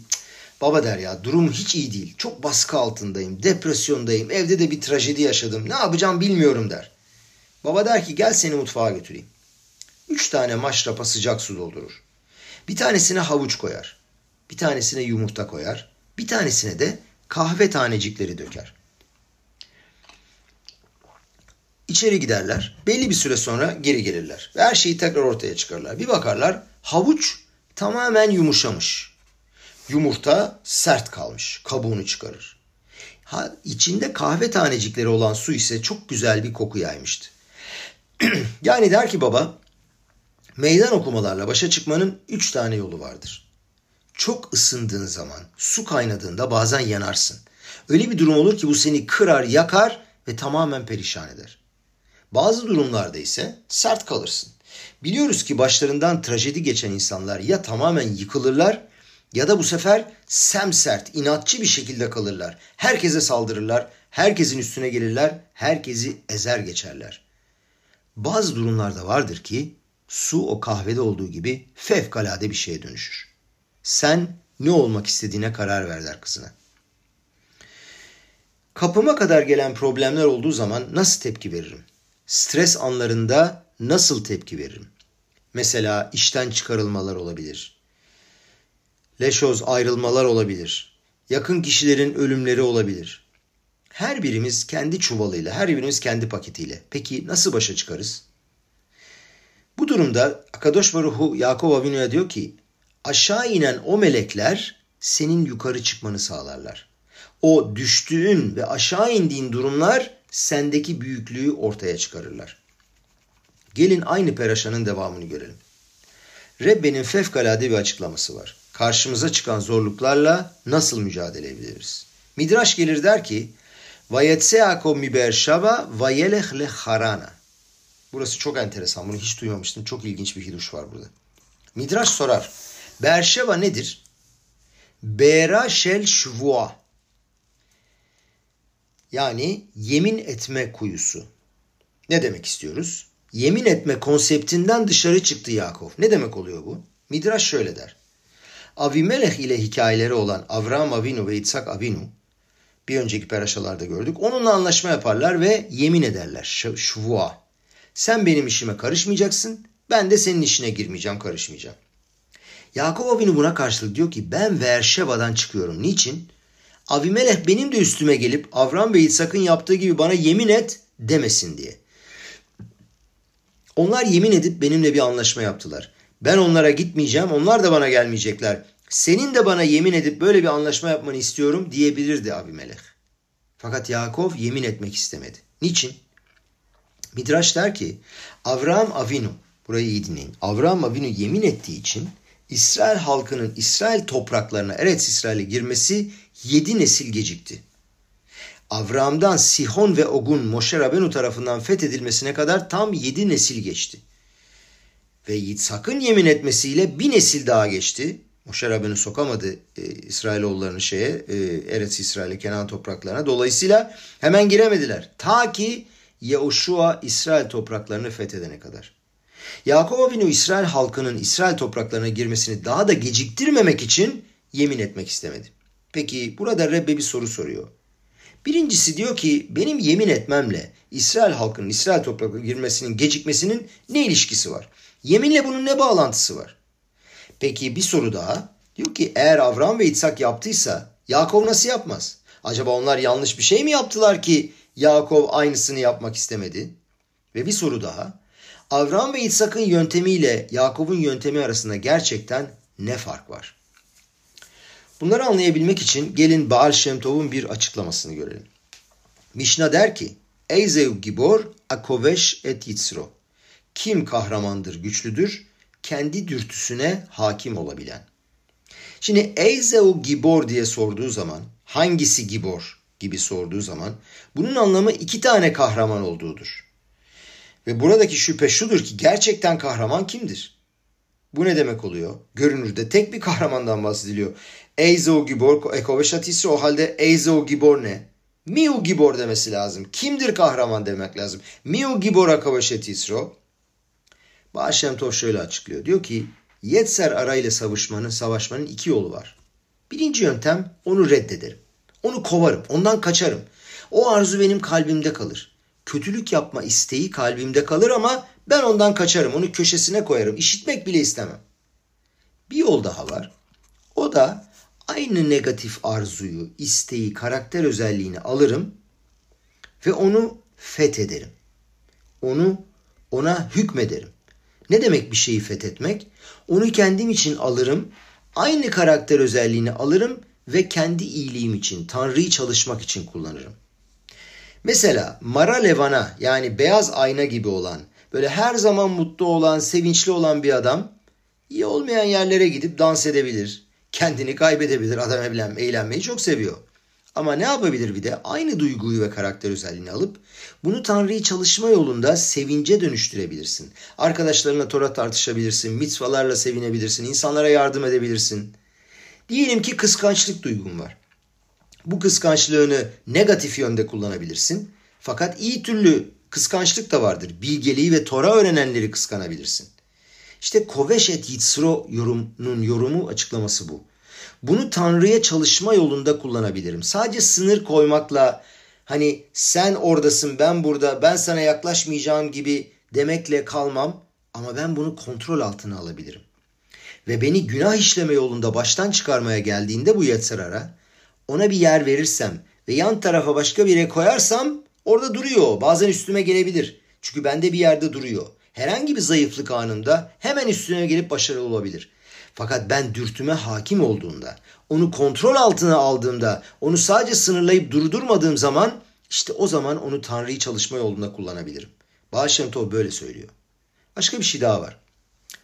baba der ya durum hiç iyi değil. Çok baskı altındayım, depresyondayım, evde de bir trajedi yaşadım. Ne yapacağım bilmiyorum der. Baba der ki gel seni mutfağa götüreyim. Üç tane maşrapa sıcak su doldurur. Bir tanesine havuç koyar. Bir tanesine yumurta koyar. Bir tanesine de kahve tanecikleri döker. İçeri giderler. Belli bir süre sonra geri gelirler. Ve her şeyi tekrar ortaya çıkarırlar. Bir bakarlar havuç tamamen yumuşamış. Yumurta sert kalmış. Kabuğunu çıkarır. Ha, içinde kahve tanecikleri olan su ise çok güzel bir koku yaymıştı. yani der ki baba meydan okumalarla başa çıkmanın üç tane yolu vardır. Çok ısındığın zaman, su kaynadığında bazen yanarsın. Öyle bir durum olur ki bu seni kırar, yakar ve tamamen perişan eder. Bazı durumlarda ise sert kalırsın. Biliyoruz ki başlarından trajedi geçen insanlar ya tamamen yıkılırlar ya da bu sefer semsert, inatçı bir şekilde kalırlar. Herkese saldırırlar, herkesin üstüne gelirler, herkesi ezer geçerler. Bazı durumlarda vardır ki su o kahvede olduğu gibi fevkalade bir şeye dönüşür. Sen ne olmak istediğine karar ver der kızına. Kapıma kadar gelen problemler olduğu zaman nasıl tepki veririm? Stres anlarında nasıl tepki veririm? Mesela işten çıkarılmalar olabilir. Leşoz ayrılmalar olabilir. Yakın kişilerin ölümleri olabilir. Her birimiz kendi çuvalıyla, her birimiz kendi paketiyle. Peki nasıl başa çıkarız? Bu durumda Akadosh Baruhu Yakov Avinu'ya diyor ki aşağı inen o melekler senin yukarı çıkmanı sağlarlar. O düştüğün ve aşağı indiğin durumlar sendeki büyüklüğü ortaya çıkarırlar. Gelin aynı peraşanın devamını görelim. Rebbe'nin fevkalade bir açıklaması var. Karşımıza çıkan zorluklarla nasıl mücadele edebiliriz? Midraş gelir der ki Vayetse Yaakov mi Beersheba vayelech le Harana. Burası çok enteresan. Bunu hiç duymamıştım. Çok ilginç bir hiduş var burada. Midraş sorar. Beersheba nedir? Bera shel shvua. Yani yemin etme kuyusu. Ne demek istiyoruz? Yemin etme konseptinden dışarı çıktı Yakov. Ne demek oluyor bu? Midraş şöyle der. Avimelech ile hikayeleri olan Avram Avinu ve İtsak Avinu bir önceki peraşalarda gördük. Onunla anlaşma yaparlar ve yemin ederler. Şvua. Sen benim işime karışmayacaksın. Ben de senin işine girmeyeceğim, karışmayacağım. Yakup Avinu buna karşılık diyor ki ben Verşeva'dan çıkıyorum. Niçin? Avimelech benim de üstüme gelip Avram ve İshak'ın yaptığı gibi bana yemin et demesin diye. Onlar yemin edip benimle bir anlaşma yaptılar. Ben onlara gitmeyeceğim, onlar da bana gelmeyecekler. Senin de bana yemin edip böyle bir anlaşma yapmanı istiyorum diyebilirdi Abimelech. Fakat Yakov yemin etmek istemedi. Niçin? Midraş der ki Avram Avinu, burayı iyi dinleyin. Avram Avinu yemin ettiği için İsrail halkının İsrail topraklarına Eretz İsrail'e girmesi yedi nesil gecikti. Avram'dan Sihon ve Ogun Moşe Rabenu tarafından fethedilmesine kadar tam yedi nesil geçti. Ve Yitzhak'ın yemin etmesiyle bir nesil daha geçti. Moşe Rabenu sokamadı e, İsrailoğullarını şeye, e, Eretz İsrail'e, Kenan topraklarına. Dolayısıyla hemen giremediler. Ta ki Yehoşua İsrail topraklarını fethedene kadar. Yakup Avinu İsrail halkının İsrail topraklarına girmesini daha da geciktirmemek için yemin etmek istemedi. Peki burada Rebbe bir soru soruyor. Birincisi diyor ki benim yemin etmemle İsrail halkının İsrail topraklarına girmesinin gecikmesinin ne ilişkisi var? Yeminle bunun ne bağlantısı var? Peki bir soru daha. Diyor ki eğer Avram ve İtsak yaptıysa Yakov nasıl yapmaz? Acaba onlar yanlış bir şey mi yaptılar ki Yakov aynısını yapmak istemedi? Ve bir soru daha. Avram ve İshak'ın yöntemiyle Yakov'un yöntemi arasında gerçekten ne fark var? Bunları anlayabilmek için gelin Baal Shem Tov'un bir açıklamasını görelim. Mishnah der ki Eyzev gibor akoveş et yitzro. Kim kahramandır, güçlüdür? Kendi dürtüsüne hakim olabilen. Şimdi Eyzev gibor diye sorduğu zaman hangisi gibor gibi sorduğu zaman bunun anlamı iki tane kahraman olduğudur. Ve buradaki şüphe şudur ki gerçekten kahraman kimdir? Bu ne demek oluyor? Görünürde tek bir kahramandan bahsediliyor. Eizo Gibor, Ekoveşatisi o halde Eizo Gibor ne? Miu Gibor demesi lazım. Kimdir kahraman demek lazım. Miu Gibor Akaveşatisro. Bağışem Tov şöyle açıklıyor. Diyor ki Yetser arayla savaşmanın, savaşmanın iki yolu var. Birinci yöntem onu reddederim. Onu kovarım, ondan kaçarım. O arzu benim kalbimde kalır. Kötülük yapma isteği kalbimde kalır ama ben ondan kaçarım, onu köşesine koyarım. İşitmek bile istemem. Bir yol daha var. O da aynı negatif arzuyu, isteği, karakter özelliğini alırım ve onu fethederim. Onu ona hükmederim. Ne demek bir şeyi fethetmek? Onu kendim için alırım, aynı karakter özelliğini alırım ve kendi iyiliğim için, Tanrı'yı çalışmak için kullanırım. Mesela mara levana yani beyaz ayna gibi olan, böyle her zaman mutlu olan, sevinçli olan bir adam iyi olmayan yerlere gidip dans edebilir, kendini kaybedebilir. Adam eğlen, eğlenmeyi çok seviyor. Ama ne yapabilir bir de? Aynı duyguyu ve karakter özelliğini alıp bunu Tanrı'yı çalışma yolunda sevince dönüştürebilirsin. Arkadaşlarına Tora tartışabilirsin, mitzvalarla sevinebilirsin, insanlara yardım edebilirsin. Diyelim ki kıskançlık duygun var. Bu kıskançlığını negatif yönde kullanabilirsin. Fakat iyi türlü kıskançlık da vardır. Bilgeliği ve Tora öğrenenleri kıskanabilirsin. İşte Koveş et Yitzro yorumunun yorumu açıklaması bu. Bunu Tanrı'ya çalışma yolunda kullanabilirim. Sadece sınır koymakla hani sen oradasın ben burada ben sana yaklaşmayacağım gibi demekle kalmam ama ben bunu kontrol altına alabilirim. Ve beni günah işleme yolunda baştan çıkarmaya geldiğinde bu Yetzirar'a ona bir yer verirsem ve yan tarafa başka bir yere koyarsam orada duruyor. Bazen üstüme gelebilir. Çünkü bende bir yerde duruyor herhangi bir zayıflık anında hemen üstüne gelip başarılı olabilir. Fakat ben dürtüme hakim olduğunda, onu kontrol altına aldığımda, onu sadece sınırlayıp durdurmadığım zaman işte o zaman onu Tanrı'yı çalışma yolunda kullanabilirim. Bağışem Tov böyle söylüyor. Başka bir şey daha var.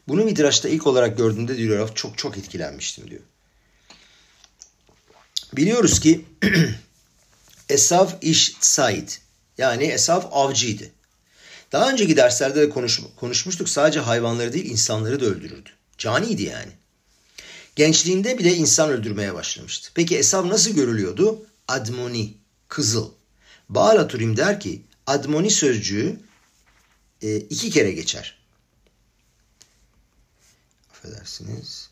Bunu Midraş'ta ilk olarak gördüğümde diyor çok çok etkilenmiştim diyor. Biliyoruz ki Esav iş Said yani Esav avcıydı. Daha önceki derslerde de konuş, konuşmuştuk sadece hayvanları değil insanları da öldürürdü. Caniydi yani. Gençliğinde bile insan öldürmeye başlamıştı. Peki Esav nasıl görülüyordu? Admoni, kızıl. Baal Turim der ki admoni sözcüğü e, iki kere geçer. Affedersiniz.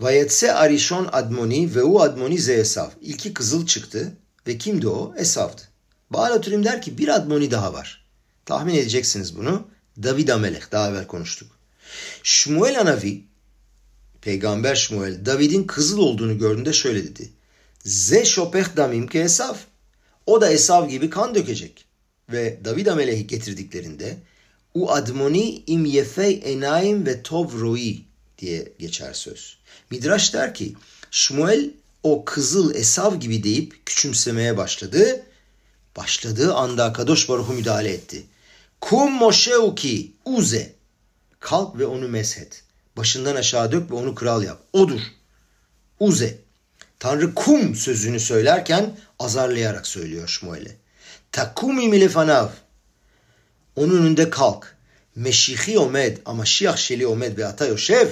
Vayetse arishon admoni ve u admoni ze Esav. İlki kızıl çıktı ve kimdi o? Esav'dı. Baal Turim der ki bir admoni daha var. Tahmin edeceksiniz bunu. David Amelech daha evvel konuştuk. Şmuel Anavi Peygamber Şmuel David'in kızıl olduğunu gördüğünde şöyle dedi. Ze şopeh damim ke Esav. O da Esav gibi kan dökecek. Ve David Amelech'i getirdiklerinde U admoni im yefey enaim ve tov roi diye geçer söz. Midraş der ki Şmuel o kızıl Esav gibi deyip küçümsemeye başladı. Başladığı anda Kadosh Baruhu müdahale etti. Kum moşeuki uze. Kalk ve onu meshet. Başından aşağı dök ve onu kral yap. Odur. Uze. Tanrı kum sözünü söylerken azarlayarak söylüyor Şmuel'e. Takumi milefanav. Onun önünde kalk. Meşihi omed ama şiah şeli omed ve ata yoshev.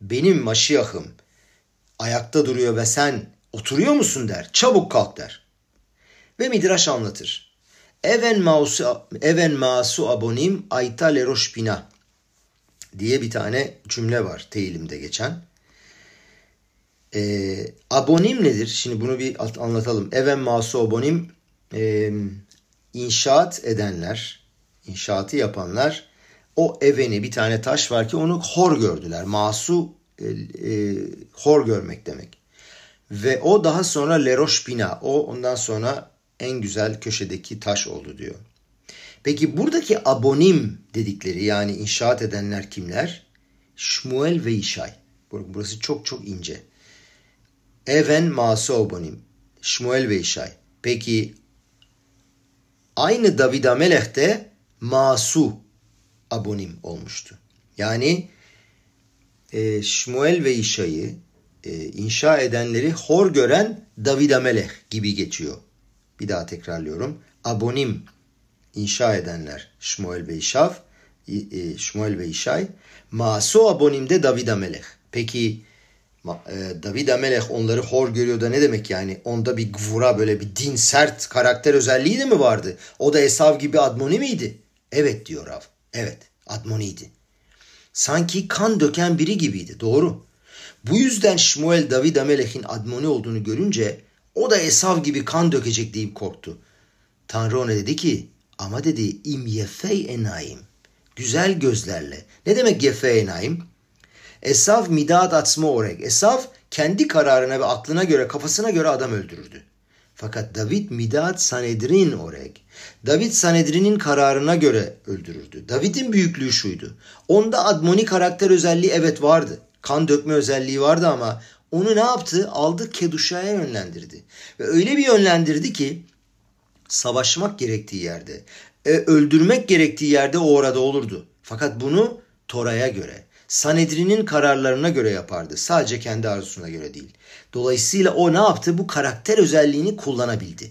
Benim maşiyahım ayakta duruyor ve sen oturuyor musun der. Çabuk kalk der. Ve Midraş anlatır. Even masu, even masu abonim ayta leroş bina diye bir tane cümle var teyilimde geçen. E, abonim nedir? Şimdi bunu bir anlatalım. Even masu abonim e, inşaat edenler, inşaatı yapanlar o eveni bir tane taş var ki onu hor gördüler. Masu e, e, hor görmek demek. Ve o daha sonra leroş bina. O ondan sonra en güzel köşedeki taş oldu diyor. Peki buradaki abonim dedikleri yani inşaat edenler kimler? Şmuel ve İşay. Burası çok çok ince. Even masu abonim. Şmuel ve İşay. Peki aynı David Amelech de masu abonim olmuştu. Yani e, Şmuel ve İşay'ı e, inşa edenleri hor gören David Amelech gibi geçiyor. Bir daha tekrarlıyorum. Abonim inşa edenler Şmuel ve İşav, e, Şmuel ve İşay. Maso abonimde David Amelech. Peki e, David Amelech onları hor görüyor da ne demek yani? Onda bir gvura böyle bir din sert karakter özelliği de mi vardı? O da Esav gibi Admoni miydi? Evet diyor Rav. Evet Admoni'ydi. Sanki kan döken biri gibiydi. Doğru. Bu yüzden Şmuel David Amelech'in Admoni olduğunu görünce o da Esav gibi kan dökecek deyip korktu. Tanrı ona dedi ki ama dedi im yefey enayim. Güzel gözlerle. Ne demek yefey enayim? Esav midat atsma orek. Esav kendi kararına ve aklına göre kafasına göre adam öldürürdü. Fakat David midat sanedrin orek. David Sanedrin'in kararına göre öldürürdü. David'in büyüklüğü şuydu. Onda admoni karakter özelliği evet vardı. Kan dökme özelliği vardı ama onu ne yaptı? Aldı Keduşa'ya yönlendirdi. Ve öyle bir yönlendirdi ki savaşmak gerektiği yerde, e, öldürmek gerektiği yerde o orada olurdu. Fakat bunu Tora'ya göre, Sanedrin'in kararlarına göre yapardı. Sadece kendi arzusuna göre değil. Dolayısıyla o ne yaptı? Bu karakter özelliğini kullanabildi.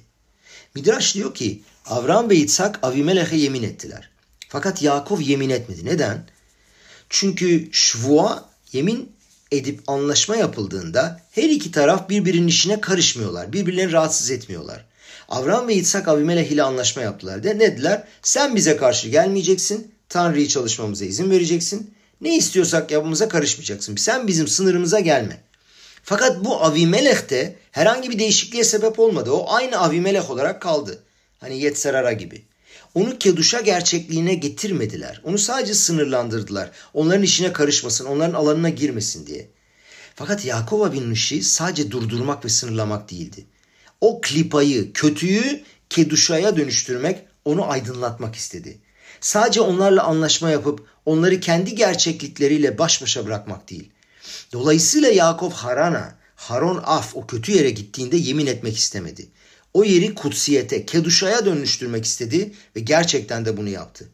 Midraş diyor ki Avram ve İtsak Avimelech'e yemin ettiler. Fakat Yakov yemin etmedi. Neden? Çünkü şvua yemin edip anlaşma yapıldığında her iki taraf birbirinin işine karışmıyorlar. Birbirlerini rahatsız etmiyorlar. Avram ve İtsak Avimelech ile anlaşma yaptılar. De, ne dediler? Sen bize karşı gelmeyeceksin. Tanrı'yı çalışmamıza izin vereceksin. Ne istiyorsak yapmamıza karışmayacaksın. Sen bizim sınırımıza gelme. Fakat bu Avimelech de herhangi bir değişikliğe sebep olmadı. O aynı Avimelech olarak kaldı. Hani Yetserara gibi. Onu Keduş'a gerçekliğine getirmediler. Onu sadece sınırlandırdılar. Onların işine karışmasın, onların alanına girmesin diye. Fakat Yakov abinin işi sadece durdurmak ve sınırlamak değildi. O klipayı, kötüyü Keduşa'ya dönüştürmek, onu aydınlatmak istedi. Sadece onlarla anlaşma yapıp onları kendi gerçeklikleriyle baş başa bırakmak değil. Dolayısıyla Yakov Harana, Haron Af o kötü yere gittiğinde yemin etmek istemedi. O yeri kutsiyete, keduşaya dönüştürmek istedi ve gerçekten de bunu yaptı.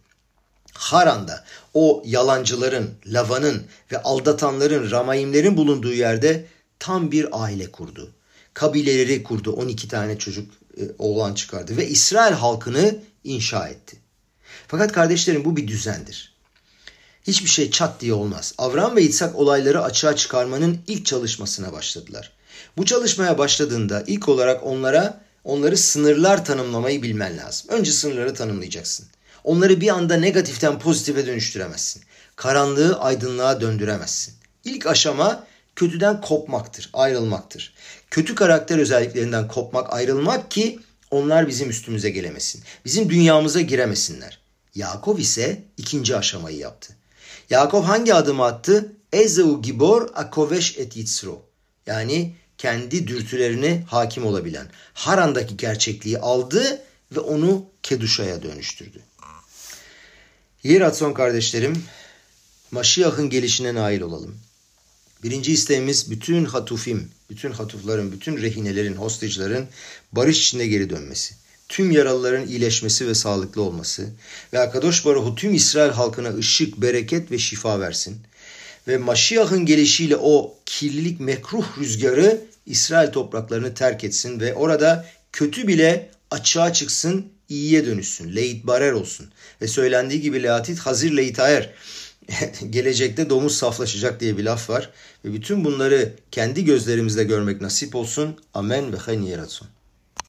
Haran'da o yalancıların, lavanın ve aldatanların, ramayimlerin bulunduğu yerde tam bir aile kurdu. Kabileleri kurdu. 12 tane çocuk e, oğlan çıkardı ve İsrail halkını inşa etti. Fakat kardeşlerim bu bir düzendir. Hiçbir şey çat diye olmaz. Avram ve İtsak olayları açığa çıkarmanın ilk çalışmasına başladılar. Bu çalışmaya başladığında ilk olarak onlara onları sınırlar tanımlamayı bilmen lazım. Önce sınırları tanımlayacaksın. Onları bir anda negatiften pozitife dönüştüremezsin. Karanlığı aydınlığa döndüremezsin. İlk aşama kötüden kopmaktır, ayrılmaktır. Kötü karakter özelliklerinden kopmak, ayrılmak ki onlar bizim üstümüze gelemesin. Bizim dünyamıza giremesinler. Yakov ise ikinci aşamayı yaptı. Yakov hangi adımı attı? Ezeu gibor akoveş et yitzro. Yani kendi dürtülerine hakim olabilen. Haran'daki gerçekliği aldı ve onu Keduşa'ya dönüştürdü. Yeratson kardeşlerim, Maşiyah'ın gelişine nail olalım. Birinci isteğimiz bütün hatufim, bütün hatufların, bütün rehinelerin, hostacıların barış içinde geri dönmesi. Tüm yaralıların iyileşmesi ve sağlıklı olması. Ve Akadosh Baruhu tüm İsrail halkına ışık, bereket ve şifa versin. Ve Maşiyah'ın gelişiyle o kirlilik, mekruh rüzgarı İsrail topraklarını terk etsin ve orada kötü bile açığa çıksın, iyiye dönüşsün. Leit barer olsun. Ve söylendiği gibi leatit hazir leit aer. Gelecekte domuz saflaşacak diye bir laf var. Ve bütün bunları kendi gözlerimizle görmek nasip olsun. Amen ve hen yaratsun.